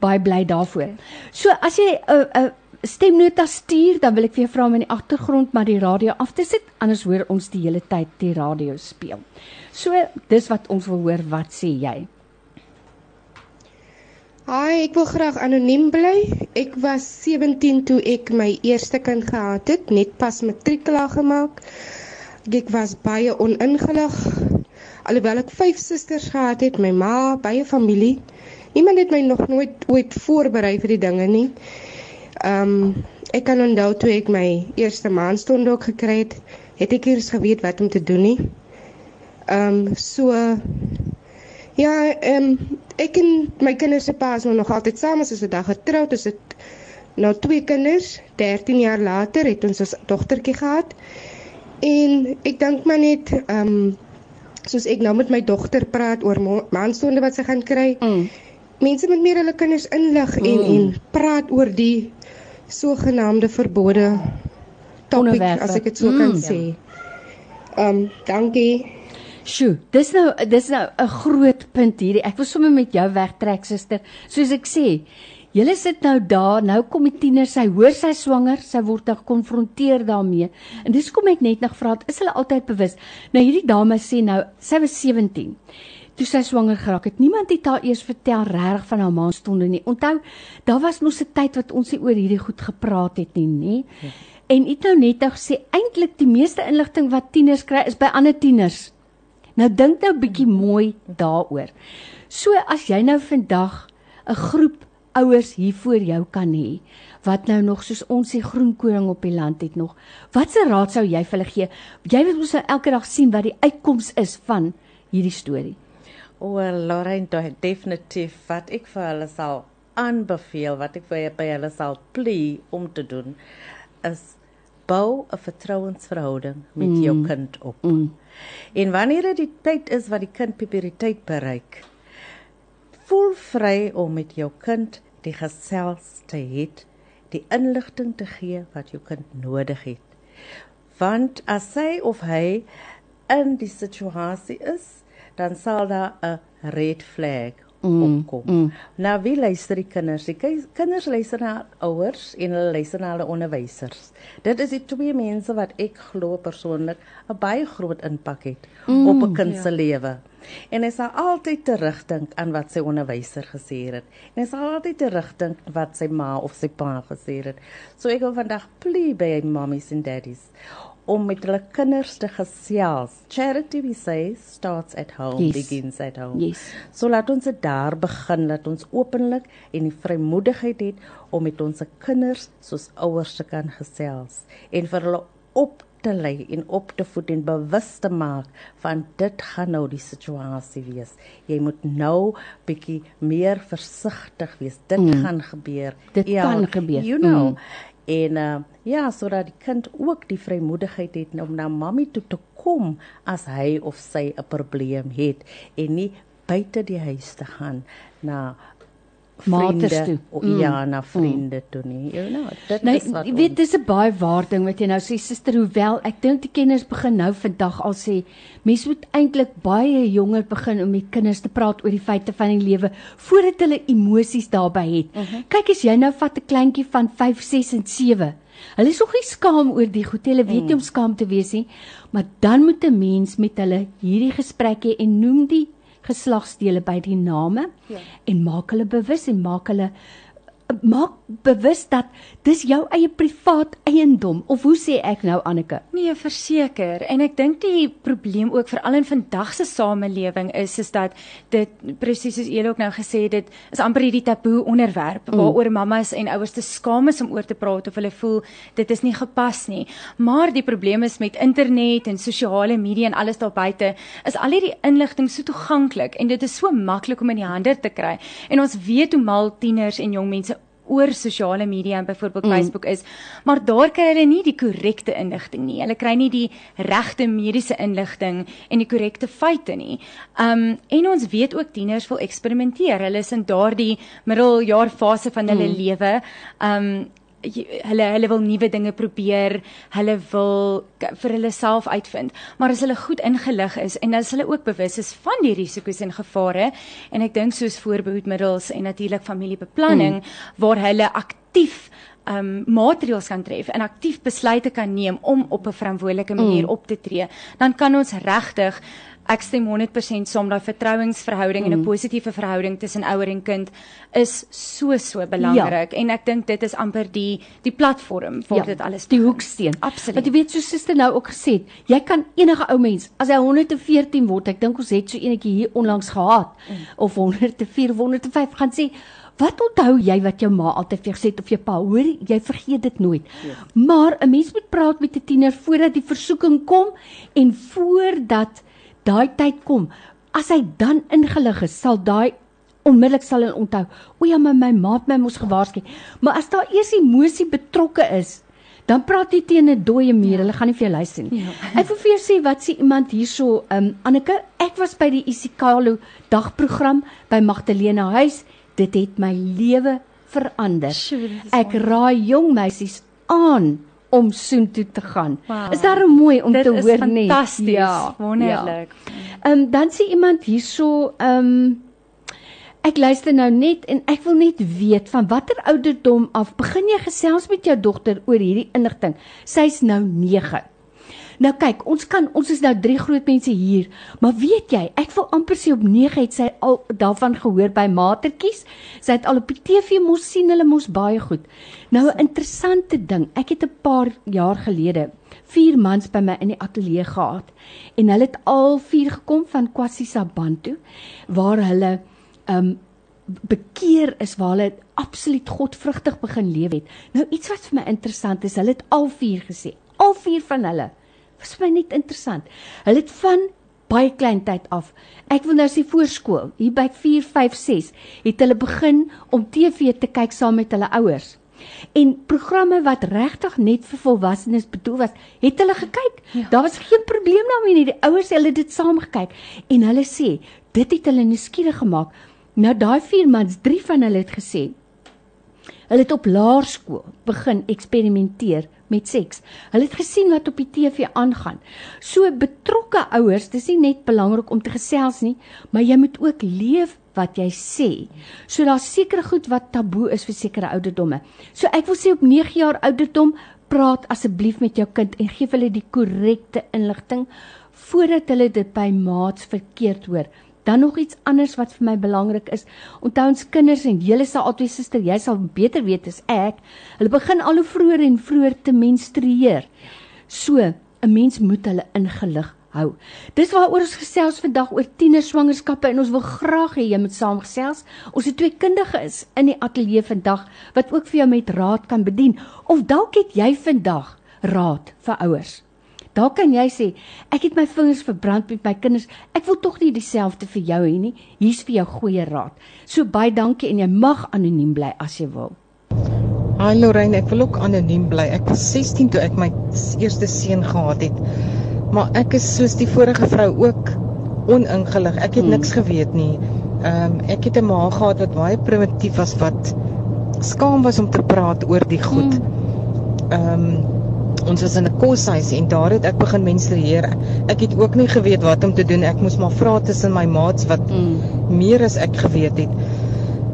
Baie bly daarvoor. So as jy 'n uh, 'n uh, stemnota stuur, dan wil ek vir jou vra om in die agtergrond maar die radio af te sit, anders hoor ons die hele tyd die radio speel. So dis wat ons wil hoor, wat sê jy? Hi, ek wil graag anoniem bly. Ek was 17 toe ek my eerste kind gehad het, net pas matriek klaar gemaak. Ek was baie oningelig. Alhoewel ek vyf susters gehad het, my ma, baie familie. Niemand het my nog nooit ooit voorberei vir die dinge nie. Ehm um, ek kan onthou toe ek my eerste maandstond ook gekry het, het ek eers geweet wat om te doen nie. Ehm um, so Ja, ehm um, ek en my kinders se pa is nou nog altyd saam, ons is vandag getroud, ons het nou twee kinders. 13 jaar later het ons 'n dogtertjie gehad. En ek dink maar net ehm um, soos ek nou met my dogter praat oor ma- maandstonde wat sy gaan kry. Mm. Mense moet meer hulle kinders inlig en Mm. en praat oor die sogenaamde verbode Onderwerpe. as ek dit so Mm. kan sê. Ehm um, dankie. Sjoe, dis nou dis nou 'n groot punt hierdie. Ek wil sommer met jou wegtrek, suster. Soos ek sê, julle sit nou daar, nou kom die tiener, sy hoor sy swanger, sy word dan gekonfronteer daarmee. En dis kom ek net nog vra, is hulle altyd bewus? Nou hierdie dame sê nou, sy was 17 toe sy swanger geraak het. Niemand het haar eers vertel reg van haar maandstonde nie. Onthou, daar was mos 'n tyd wat ons nie oor hierdie goed gepraat het nie, nê? En het nou net nou gesê eintlik die meeste inligting wat tieners kry is by ander tieners. Nou dink nou bietjie mooi daaroor. So as jy nou vandag 'n groep ouers hier voor jou kan hê wat nou nog soos ons die groenkoring op die land het nog. Watse raad sou jy vir hulle gee? Jy wil ons nou elke dag sien wat die uitkoms is van hierdie storie. O, oh, Lorraine, definitief wat ek vir hulle sal aanbeveel, wat ek vir by hulle sal plee om te doen, is bou 'n vertrouensverhouding met mm. jou kind op. Mm. En wanneer dit tyd is wat die kind puberteit bereik, voel vry om met jou kind die gesels te hê, die inligting te gee wat jou kind nodig het. Want as sy of hy in die situasie is, dan sal daar 'n red flag mm, opkom. Mm. Nou wie luister die kinders? Die kinders luister na ouers en hulle luister na hulle onderwysers. Dit is die twee mense wat ek glo persoonlik 'n baie groot impak het mm, op 'n kind se ja. lewe. En hy sal altyd terugdink aan wat sy onderwyser gesê het. En hy sal altyd terugdink wat sy ma of sy pa gesê het. So ek wil vandag plee by mommies and daddies om met hulle kinders te gesels. Charity we say starts at home, yes. begins at home. Yes. So laat ons dit daar begin, laat ons openlik en die vrymoedigheid het om met ons kinders soos ouers te kan gesels en vir hulle op te lei en op te voed en bewus te maak van dit gaan nou die situasie wees. Jy moet nou bietjie meer versigtig wees. Dit mm. gaan gebeur. Dit ja, kan gebeur. You know. Mm en uh, ja sodat die kind ook die vrymoedigheid het om na mammy toe te kom as hy of sy 'n probleem het en nie buite die huis te gaan na maters toe. Mm. Ja, na vriende mm. toe nie. You know, dit nee, is wat jy weet dis 'n baie waar ding wat jy nou sê suster hoewel ek dink die kenners begin nou vandag al sê mense moet eintlik baie jonger begin om met kinders te praat oor die feite van die lewe voordat hulle emosies daarbey het. Mhm. -huh. Kyk as jy nou vat 'n kleintjie van 5, 6 en 7 Hulle is nog nie skaam oor die goed. Hulle weet nie mm. om skaam te wees nie, maar dan moet 'n mens met hulle hierdie gesprek hê en noem die geslagsdele by die name ja. en maak hulle bewus en maak hulle maak bewus dat dis jou eie privaat eiendom of hoe sê ek nou Anneke? Nee, verseker. En ek dink die probleem ook veral in vandag se samelewing is is dat dit presies soos jy ook nou gesê het, dit is amper hierdie taboe onderwerp mm. waaroor mammas en ouers te skaam is om oor te praat of hulle voel dit is nie gepas nie. Maar die probleem is met internet en sosiale media en alles daar buite is al hierdie inligting so toeganklik en dit is so maklik om in die hande te kry. En ons weet hoe mal tieners en jong mense oor sosiale media en byvoorbeeld mm. Facebook is, maar daar kry hulle nie die korrekte inligting nie. Hulle kry nie die regte mediese inligting en die korrekte feite nie. Um en ons weet ook tieners wil eksperimenteer. Hulle is in daardie middeljaarfase van hulle mm. lewe. Um hulle hulle wil nuwe dinge probeer, hulle wil vir hulle self uitvind. Maar as hulle goed ingelig is en as hulle ook bewus is van die risiko's en gevare en ek dink soos voorbehoedmiddels en natuurlik familiebeplanning mm. waar hulle aktief um maatreëls kan tref en aktief besluite kan neem om op 'n verantwoordelike manier mm. op te tree, dan kan ons regtig ek stem 100% saam daai vertrouensverhouding mm. en 'n positiewe verhouding tussen ouer en kind is so so belangrik ja. en ek dink dit is amper die die platform vir ja, dit alles die hoeksteen. Absoluut. Want jy weet so suster nou ook gesê het, jy kan enige ou mens as hy 114 word, ek dink ons het so enetjie hier onlangs gehad mm. of 104 of 105 gaan sê Wat onthou jy wat jou ma altyd vir gesê het of jou pa hoor jy vergeet dit nooit. Ja. Maar 'n mens moet praat met 'n tiener voordat die versoeking kom en voordat daai tyd kom, as hy dan ingelig is, sal daai onmiddellik sal hy onthou. O ja, my my maat my mos gewaarsku. Maar as daar eers emosie betrokke is, dan praat jy teen 'n dooie muur. Hulle gaan nie vir jou luister nie. Ja. Ek wil vir jou sê wat sê iemand hierso, um Anneke, ek was by die Isikalo dagprogram by Magdalena huis. Dit het my lewe verander. Sure, ek raai jong meisies aan om soontoe te gaan. Wow. Is daar mooi om Dit te hoor nie? Fantasties. Ja, wonderlik. Ehm um, dan sê iemand hierso ehm um, ek luister nou net en ek wil net weet van watter ouderdom af begin jy gesels met jou dogter oor hierdie inligting? Sy's nou 9. Nou kyk, ons kan ons is nou drie groot mense hier, maar weet jy, ek wil amper sê op 9 het sy al daarvan gehoor by matertjies. Sy het al op die TV mos sien hulle mos baie goed. Nou 'n interessante ding, ek het 'n paar jaar gelede vier mans by my in die ateljee gehad en hulle het al vier gekom van KwaZulu-Natal waar hulle um, bekeer is waar hulle absoluut godvrugtig begin leef het. Nou iets wat vir my interessant is, hulle het al vier gesê. Al vier van hulle. Was vir my net interessant. Hulle het van baie klein tyd af. Ek wil nou sê voorskool, hier by 4, 5, 6, het hulle begin om TV te kyk saam met hulle ouers. En programme wat regtig net vir volwassenes bedoel was, het hulle gekyk. Ja. Daar was geen probleem daarmee nie. Die ouers hulle dit saam gekyk en hulle sê dit het hulle nuuskierig gemaak. Nou daai vier mans, drie van hulle het gesê hulle het op laerskool begin eksperimenteer met seks. Hulle het gesien wat op die TV aangaan. So betrokke ouers, dis nie net belangrik om te gesels nie, maar jy moet ook leef wat jy sê. So daar's sekere goed wat taboe is vir sekere ouderdomme. So ek wil sê op 9 jaar ouderdom praat asseblief met jou kind en gee hulle die korrekte inligting voordat hulle dit by maats verkeerd hoor. Dan nog iets anders wat vir my belangrik is. Onthou ons kinders en julle sal altyd suster, jy sal beter weet as ek. Hulle begin al hoe vroeër en vroeër te menstrueer. So, 'n mens moet hulle ingelig hou. Dis waaroor ons gesels vandag oor tienerswangerskappe en ons wil graag hê jy moet saamgesels. Ons het twee kundiges in die ateljee vandag wat ook vir jou met raad kan bedien. Of dalk het jy vandag raad vir ouers. Daar kan jy sê, ek het my vingers verbrand met my kinders. Ek wil tog nie dieselfde vir jou hê nie. Hier's vir jou goeie raad. So baie dankie en jy mag anoniem bly as jy wil. Hi Lorraine, ek wil ook anoniem bly. Ek was 16 toe ek my eerste seun gehad het. Maar ek is soos die vorige vrou ook oningelig. Ek het hmm. niks geweet nie. Ehm um, ek het 'n ma gehad wat baie primitief was wat skaam was om te praat oor die goed. Hmm. Ehm um, ons was in 'n koshuis en daar het ek begin menstrueer. Ek het ook nie geweet wat om te doen. Ek moes maar vra tussen my maats wat mm. meer as ek geweet het.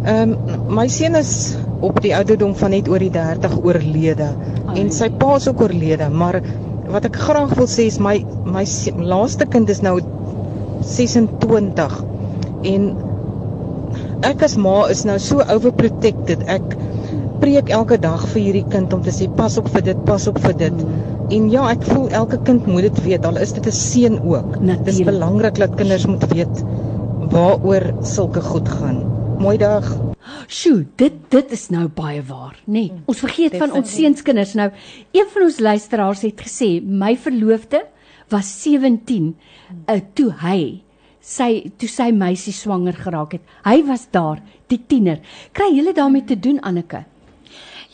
Ehm um, my seun is op die ouderdom van net oor die 30 oorlede Ai. en sy pa is ook oorlede, maar wat ek graag wil sê is my my laaste kind is nou 26 en ek as ma is nou so overprotected. Ek preek elke dag vir hierdie kind om te sê pas op vir dit, pas op vir dit. Hmm. En ja, ek voel elke kind moet dit weet. Al is dit 'n seën ook. Dit is belangrik dat kinders moet weet waaroor sulke goed gaan. Mooi dag. Sjoe, dit dit is nou baie waar, nê? Nee, ons vergeet Definitely. van ons seunskinders nou. Een van ons luisteraars het gesê my verloofde was 17 uh, toe hy sy toe sy meisie swanger geraak het. Hy was daar, die tiener. Kry julle daarmee te doen Anneke?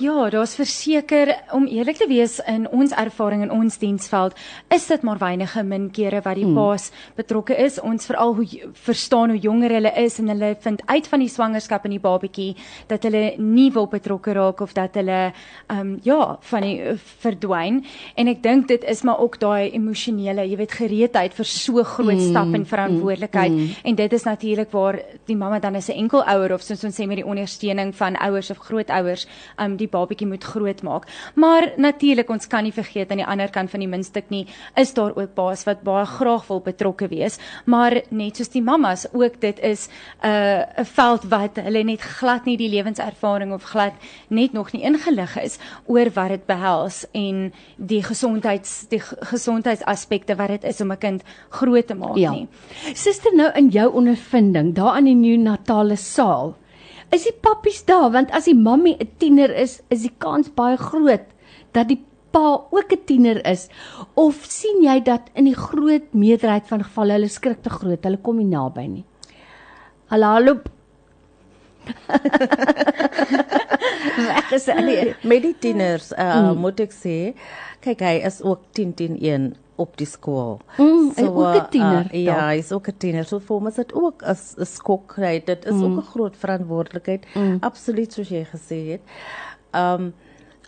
Ja, daar's verseker om eerlik te wees in ons ervaring in ons diensveld is dit maar weinige min kere wat die hmm. paas betrokke is. Ons veral hoe verstaan hoe jonger hulle is en hulle vind uit van die swangerskap en die babatjie dat hulle nie wil betrokke raak of dat hulle ehm um, ja, van die uh, verdwyn. En ek dink dit is maar ook daai emosionele, jy weet, gereedheid vir so groot hmm. stap en verantwoordelikheid. Hmm. En dit is natuurlik waar die mamma dan as 'n enkel ouer of soos ons sê met die ondersteuning van ouers of grootouers, ehm um, die babatjie moet grootmaak. Maar natuurlik ons kan nie vergeet aan die ander kant van die muntstuk nie, is daar ook paas wat baie graag wil betrokke wees, maar net soos die mammas ook dit is 'n uh, 'n veld wat hulle net glad nie die lewenservaring of glad net nog nie ingelig is oor wat dit behels en die gesondheids die gesondheidsaspekte wat dit is om 'n kind groot te maak ja. nie. Suster nou in jou ondervinding daar aan die neonatale saal is die pappies daar want as die mammie 'n tiener is, is die kans baie groot dat die pa ook 'n tiener is of sien jy dat in die groot meerderheid van gevalle hulle skrik te groot, hulle kom nie naby nie. Hallo hallo. Weg is hulle. Met die tieners, uh, mm. moet ek sê, kyk hy is ook 10 10 1 op die skool. Mm, so ook 'n tiener. Uh, ja, hy is ook 'n tiener. So vir ons dit ook 'n skok kry. Dit is mm. ook 'n groot verantwoordelikheid. Mm. Absoluut soos jy gesê het. Um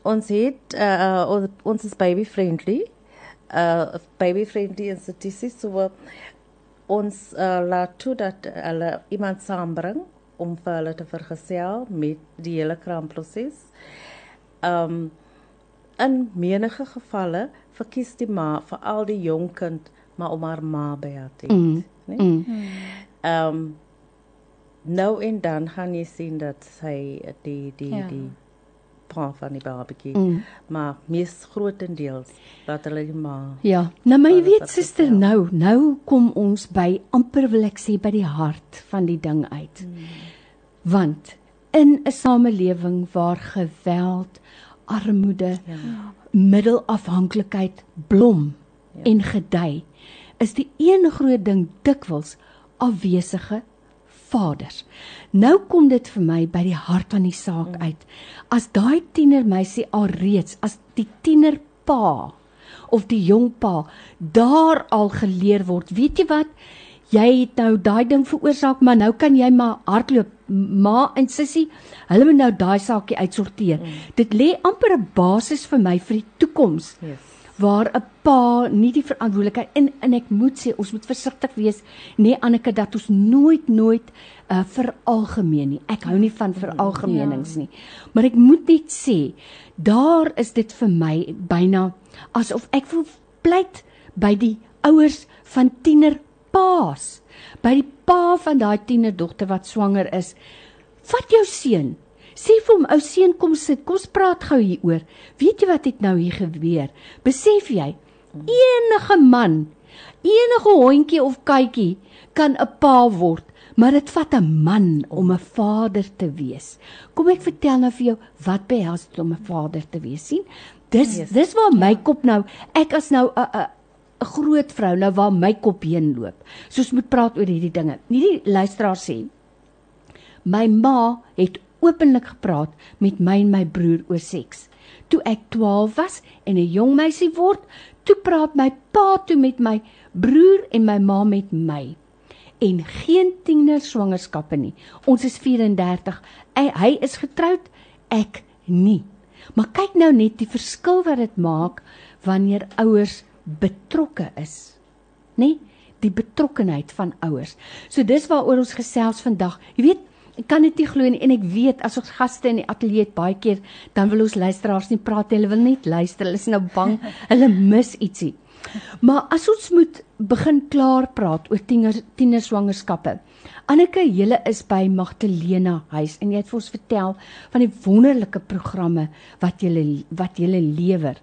ons het uh, ons, is baby friendly. Uh baby friendly instituties so uh, ons uh, laat toe dat hulle iemand saambring om vir hulle te vergesel met die hele kraamproses. Um in menige gevalle verkies die ma vir al die jong kind maar om haar ma by haar te hê, mm. né? Mm. Ehm um, nou en dan gaan jy sien dat sy die die ja. die pa van die babatjie mm. maar mis grootendeels dat hulle die ma Ja, nou maar jy weet suster nou, nou kom ons by amper wil ek sê by die hart van die ding uit. Mm. Want in 'n samelewing waar geweld, armoede, ja. middelafhanklikheid blom ja. en gedei, is die een groot ding dikwels afwesige vaders. Nou kom dit vir my by die hart van die saak uit. As daai tienermeisie alreeds as die tienerpa of die jong pa daar al geleer word, weet jy wat? Jy het nou daai ding veroorsaak, maar nou kan jy maar hardloop. Ma en sussie, hulle moet nou daai saakie uitsorteer. Mm. Dit lê amper 'n basis vir my vir die toekoms. Yes waar 'n pa nie die verantwoordelikheid en en ek moet sê ons moet versigtig wees nee Anneke dat ons nooit nooit uh, veralgemeen nie. Ek hou nie van veralgemenings ja. nie. Maar ek moet net sê daar is dit vir my byna asof ek voel pleit by die ouers van tiener paas. By die pa van daai tienerdogter wat swanger is. Vat jou seun Sê vir hom, ou seun, kom sit, kom ons praat gou hieroor. Weet jy wat het nou hier gebeur? Besef jy, enige man, enige hondjie of katjie kan 'n pa word, maar dit vat 'n man om 'n vader te wees. Kom ek vertel nou vir jou wat behels dit om 'n vader te wees, sien? Dis yes. dis waar my kop nou, ek as nou 'n 'n groot vrou nou waar my kop heen loop. Soos moet praat oor hierdie dinge. Nie die luisteraar sê My ma het openlik gepraat met my en my broer oor seks. Toe ek 12 was en 'n jong meisie word, toe praat my pa toe met my broer en my ma met my. En geen tiener swangerskappe nie. Ons is 34. Hy, hy is getroud, ek nie. Maar kyk nou net die verskil wat dit maak wanneer ouers betrokke is. Nê? Die betrokkenheid van ouers. So dis waaroor ons gesels vandag. Jy weet, Ek kan dit nie glo nie en ek weet as ons gaste in die ateljee baie keer dan wil ons luisteraars nie praat hulle wil net luister hulle is nou bang hulle mis ietsie. Maar as ons moet begin klaar praat oor tiener tiener swangerskappe. Anneke, julle is by Magdalena huis en jy het vir ons vertel van die wonderlike programme wat julle wat julle lewer.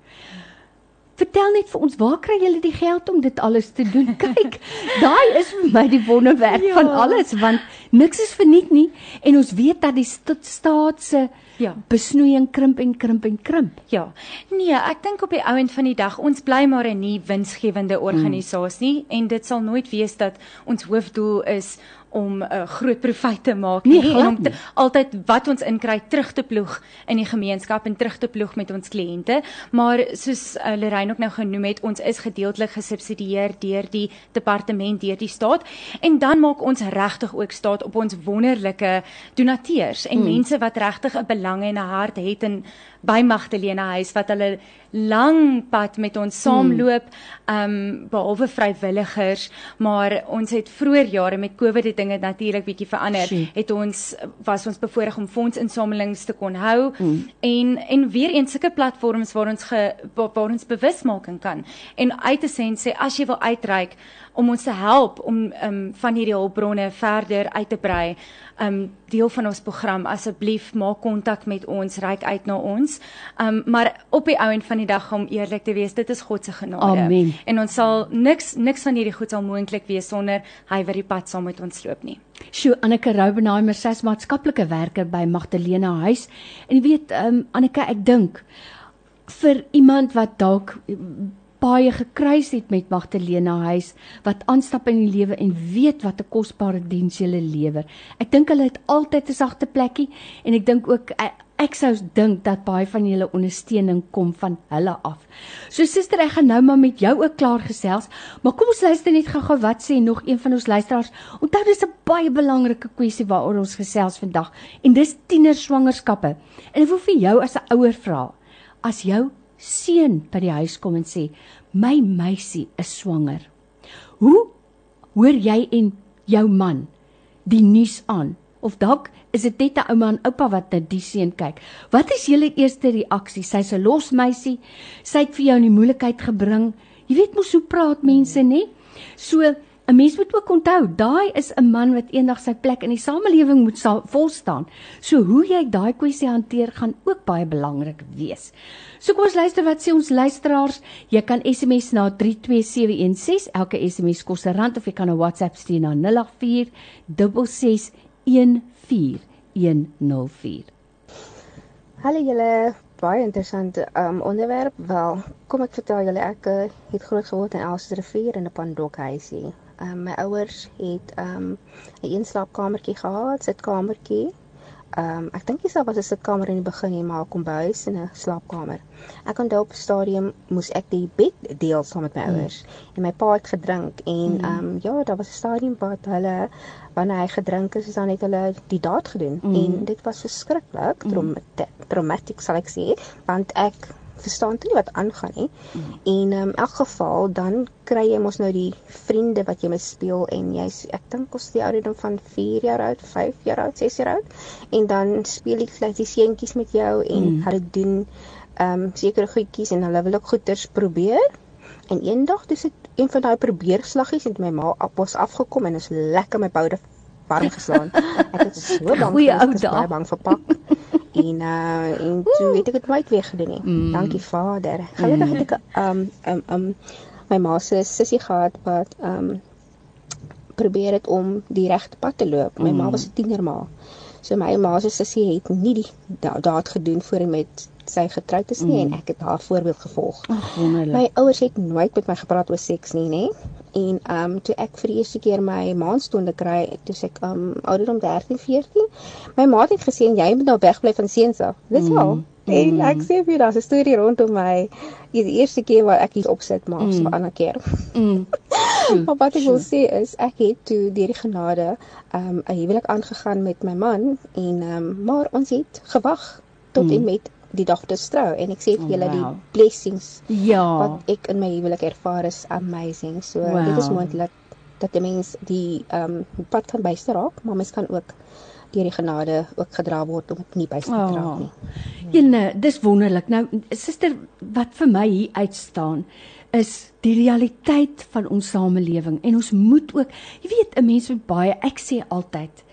Vertel net vir ons, waar kry julle die geld om dit alles te doen? Kyk, daai is vir my die wonderwerk ja. van alles want niks is verniet nie en ons weet dat die staat se ja, besnoeiing krimp en krimp en krimp. Ja. Nee, ek dink op die ou end van die dag ons bly maar 'n nie winsgewende organisasie mm. en dit sal nooit wees dat ons hoofdoel is om 'n uh, groot profijt te maak nee, nie en om te, altyd wat ons inkry terug te ploeg in die gemeenskap en terug te ploeg met ons kliënte. Maar soos uh, Lorraine ook nou genoem het ons is gedeeltelik gesubsidieer deur die departement deur die staat. En dan maak ons regtig ook staat op ons wonderlike donateurs en mm. mense wat regtig 'n belang en 'n hart het in by Magdalena huis wat hulle lang pad met ons saamloop um behalwe vrywilligers maar ons het vroeër jare met Covid het dinge natuurlik bietjie verander Shie. het ons was ons bevoorreg om fondsinsamelings te kon hou mm. en en weer eens sulke platforms waar ons ge, waar, waar ons bewusmaking kan en uit te sê sê as jy wil uitreik om ons te help om um, van hierdie hulpbronne verder uit te brei. Um deel van ons program asseblief maak kontak met ons, reik uit na ons. Um maar op die ou end van die dag om eerlik te wees, dit is God se genade. Amen. En ons sal niks niks van hierdie goed sal moontlik wees sonder hy wat die pad saam met ons loop nie. Sjoe, Anneke Roubenheimer, sy's maatskaplike werker by Magdalena Huis. En jy weet, um Anneke, ek dink vir iemand wat dalk baie gekruis het met Magdalena huis wat aanstap in die lewe en weet wat 'n kosbare diens jy lewer. Ek dink hulle het altyd 'n sagte plekkie en ek dink ook ek, sou dink dat baie van julle ondersteuning kom van hulle af. So suster, ek gaan nou maar met jou ook klaar gesels, maar kom ons luister net gou-gou wat sê nog een van ons luisteraars. Onthou dis 'n baie belangrike kwessie waaroor ons gesels vandag en dis tienerswangerskappe. En ek wil vir jou as 'n ouer vra, as jou seun by die huis kom en sê: "My meisie is swanger." Hoe hoor jy en jou man die nuus aan? Of dalk is dit net 'n ouma en oupa wat na die seun kyk. Wat is julle eerste reaksie? Sy's 'n los meisie. Sy het vir jou in die moeilikheid gebring. Jy weet mos hoe praat mense, nê? So 'n mens moet ook onthou, daai is 'n man wat eendag sy plek in die samelewing moet vol staan. So hoe jy daai kwessie hanteer gaan ook baie belangrik wees. So kom ons luister wat sê ons luisteraars. Jy kan SMS na 32716. Elke SMS kos 'n rand of jy kan 'n WhatsApp stuur na 084 661 104. Hallo julle, baie interessante um onderwerp. Wel, kom ek vertel julle ek uh, het groot geword in Elsrivier in 'n pandokhuisie. Um my ouers het um 'n een slaapkamertjie gehad, sitkamertjie. Um ek dink dis was 'n sitkamer in die begin nie, maar 'n kombuis en 'n slaapkamer. Ek onthou op stadium moes ek die bed deel saam met my ouers mm. en my pa het gedrink en mm. um ja, daar was 'n stadium wat hulle wanneer hy gedrink het, is dan net hulle die daad gedoen mm. en dit was verskriklik, mm. traumatic sal ek sê, want ek verstaan nie wat aangaan nie. Mm. En in um, elk geval dan kry jy mos nou die vriende wat jy mee speel en jy's ek dink ons die ouderdom van 4 jaar oud, 5 jaar oud, 6 jaar oud en dan speel jy net die seentjies met jou en mm. hulle doen ehm um, sekere goedjies en hulle wil ook goeters probeer. En eendag dis dit een van daai probeerslaggies het my ma appels afgekom en is lekker my boude warm geslaan. Ek het so bang, ek was baie bang vir pak en uh en toe het ek dit nooit weer gedoen nie. Mm. Dankie Vader. Gelukkig mm. het ek um um um my ma se sussie gehad wat um probeer het om die regte pad te loop. My mm. ma was 'n tienerma. So my ma se sussie het nie die daad gedoen voor hy met sy getroud is nie mm. en ek het haar voorbeeld gevolg. Ag wonderlik. My ouers het nooit met my gepraat oor seks nie, nê? En ehm um, toe ek vir die eerste keer my maanstonde kry, toe ek ehm um, ouderdom 13, 14, my ma het gesê jy moet nou wegbly van seuns af. Dis mm. al. En mm. ek sê vir jou, daar's 'n storie rondom my. Die eerste keer wat ek hier opsit, maar mm. so 'n ander keer. Mm. maar wat ek wil sê is ek het toe deur die genade ehm um, 'n huwelik aangegaan met my man en ehm um, maar ons het gewag tot mm. en met die dag te trou en ek sê vir julle oh, wow. die blessings ja wat ek in my huwelik ervaar is amazing. So wow. dit is moontlik dat 'n mens die ehm um, pad kan byster raak, maar mens kan ook deur die genade ook gedra word om dit nie byster te raak nie. Ja, dis wonderlik. Nou suster, wat vir my hier uitstaan is die realiteit van ons samelewing en ons moet ook, jy weet, 'n mens moet baie ek sê altyd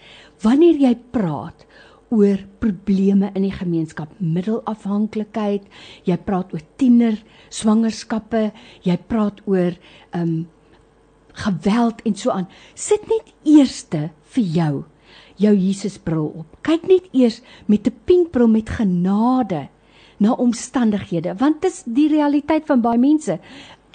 wanneer jy praat oor probleme in die gemeenskap, middelafhanklikheid, jy praat oor tiener swangerskappe, jy praat oor ehm um, geweld en so aan. Sit net eerste vir jou jou Jesusbril op. Kyk net eers met 'n pinkbril met genade na omstandighede, want dit is die realiteit van baie mense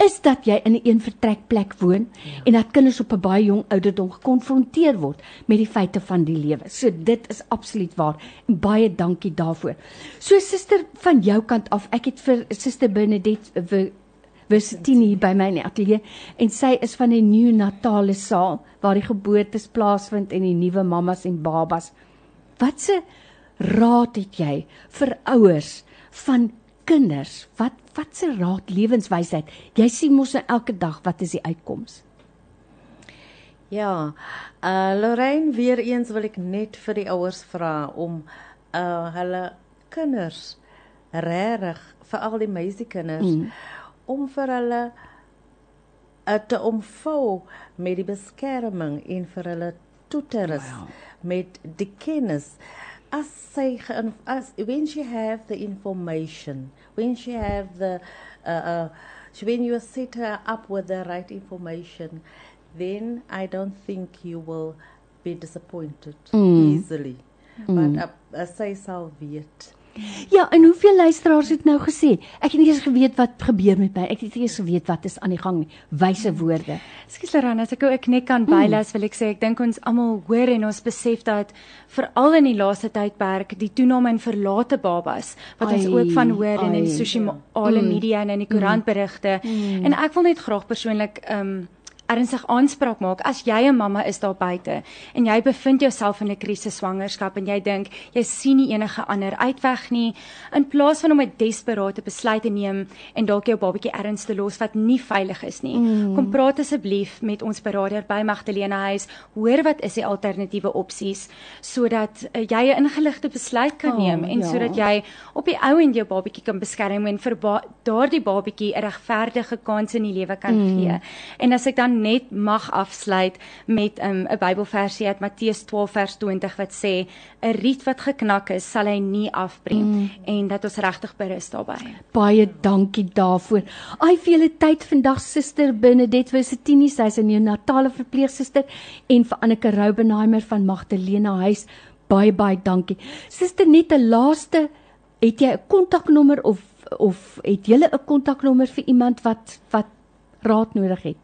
is dat jy in 'n een vertrekplek woon ja. en dat kinders op 'n baie jong ouderdom gekonfronteer word met die feite van die lewe. So dit is absoluut waar. En baie dankie daarvoor. So suster van jou kant af, ek het vir suster Bernadette Versitini hier by my in die ateljee en sy is van die neonatale saal waar die geboortes plaasvind en die nuwe mammas en babas. Watse raad het jy vir ouers van kinders? Wat wat se raad lewenswysheid? Jy sien mos nou elke dag wat is die uitkoms? Ja. Uh Lorraine, weer eens wil ek net vir die ouers vra om uh hulle kinders regtig vir al die meisiekinders mm. om vir hulle uh, te omvou met die beskerming en vir hulle toe te rus wow. met die kennis as sy as when she have the information when she have the uh, uh, when you set her up with the right information then i don't think you will be disappointed mm. easily mm. but uh, uh, sy sal weet Ja, en hoeveel luisteraars het nou gesê? Ek het nie eens geweet wat gebeur met my. Ek het nie eens geweet wat is aan die gang nie. Wyse woorde. Ekskuus Lerana, as ek ook net kan bylas, wil ek sê ek dink ons almal hoor en ons besef dat veral in die laaste tydperk die toename in verlate babas wat ai, ons ook van hoor ai, en in sosiale mm, media en in die koerantberigte. Mm, en ek wil net graag persoonlik ehm um, ernstig aanspraak maak as jy 'n mamma is daar buite en jy bevind jouself in 'n krisis swangerskap en jy dink jy sien nie enige ander uitweg nie in plaas van om 'n desperate besluit te neem en dalk jou babatjie erns te los wat nie veilig is nie mm. kom praat asseblief met ons beraader by Magdalena huis hoor wat is die alternatiewe opsies sodat uh, jy 'n ingeligte besluit kan neem oh, en ja. sodat jy op die ou en jou babatjie kan beskerm en vir ba daardie babatjie 'n regverdige kans in die lewe kan mm. gee en as ek dan net mag afsluit met 'n um, Bybelversie uit Matteus 12 vers 20 wat sê 'n riet wat geknak is, sal hy nie afbreek mm. en dat ons regtig berus daarbey. Baie dankie daarvoor. Ai vir julle tyd vandag Suster Benedette Wisitini, sy's 'n neonatale verpleegsuster en vir Anneke Roubenheimer van Magdalena Huis Baie baie dankie. Suster net 'n laaste, het jy 'n kontaknommer of of het jy 'n kontaknommer vir iemand wat wat raad nodig het?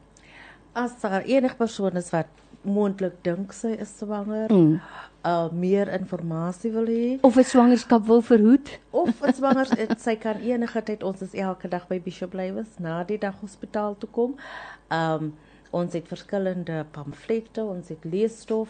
As daar enige persoon is wat moontlik dink sy is swanger, Mm. uh meer inligting wil hê Of 'n swangerskap wil verhoed? of 'n swanger sy kan enige tyd ons is elke dag by Bishop Lywes na die dag hospitaal toe kom. Um ons het verskillende pamflette, ons het leesstof,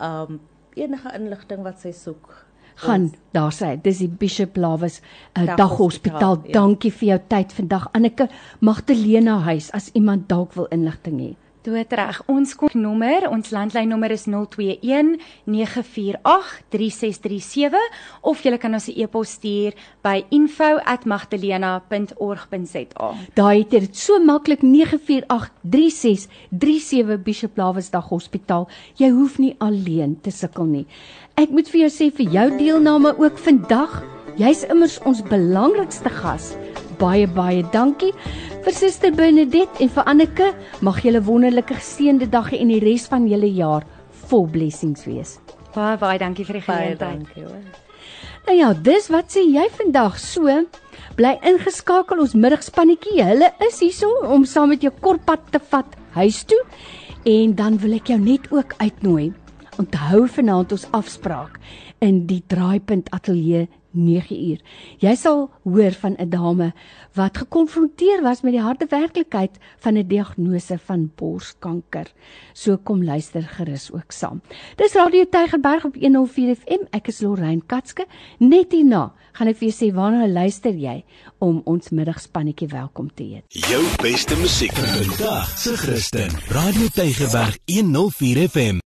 um enige inligting wat sy soek. Gaan daar sê dis die Bishop Lawes uh, Daghospitaal, daghospitaal. ja. Dankie vir jou tyd vandag. Anneke Magdalena huis as iemand dalk wil inligting hê. Doodreg. Ons nommer, ons landlynnommer is 021 948 3637 of jy kan ons 'n e-pos stuur by info@magdalena.org.za. Daai het dit so maklik 9483637 Bishop Lawes Daghospitaal. Jy hoef nie alleen te sukkel nie. Ek moet vir jou sê vir jou deelname ook vandag. Jy's immers ons belangrikste gas. Baie baie dankie vir Suster Benedit en vir Anneke. Mag julle wonderlike geseënde dag hê en die res van julle jaar vol blessings wees. Baie baie dankie vir die Baie geleentheid. dankie hoor. Nou ja, dis wat sê jy vandag so. Bly ingeskakel ons middagspannetjie. Hulle is hierso om saam met jou kortpad te vat huis toe. En dan wil ek jou net ook uitnooi. Onthou vanaand ons afspraak in die Draaipunt Ateljee 9uur. Jy sal hoor van 'n dame wat gekonfronteer was met die harde werklikheid van 'n diagnose van borskanker. So kom luister gerus ook saam. Dis Radio Tygerberg op 104 FM. Ek is Lorraine Katske. Net hierna gaan ek vir jou sê waarna luister jy om ons middagspannetjie welkom te heet. Jou beste musiek vandag se Christen. Radio Tygerberg 104 FM.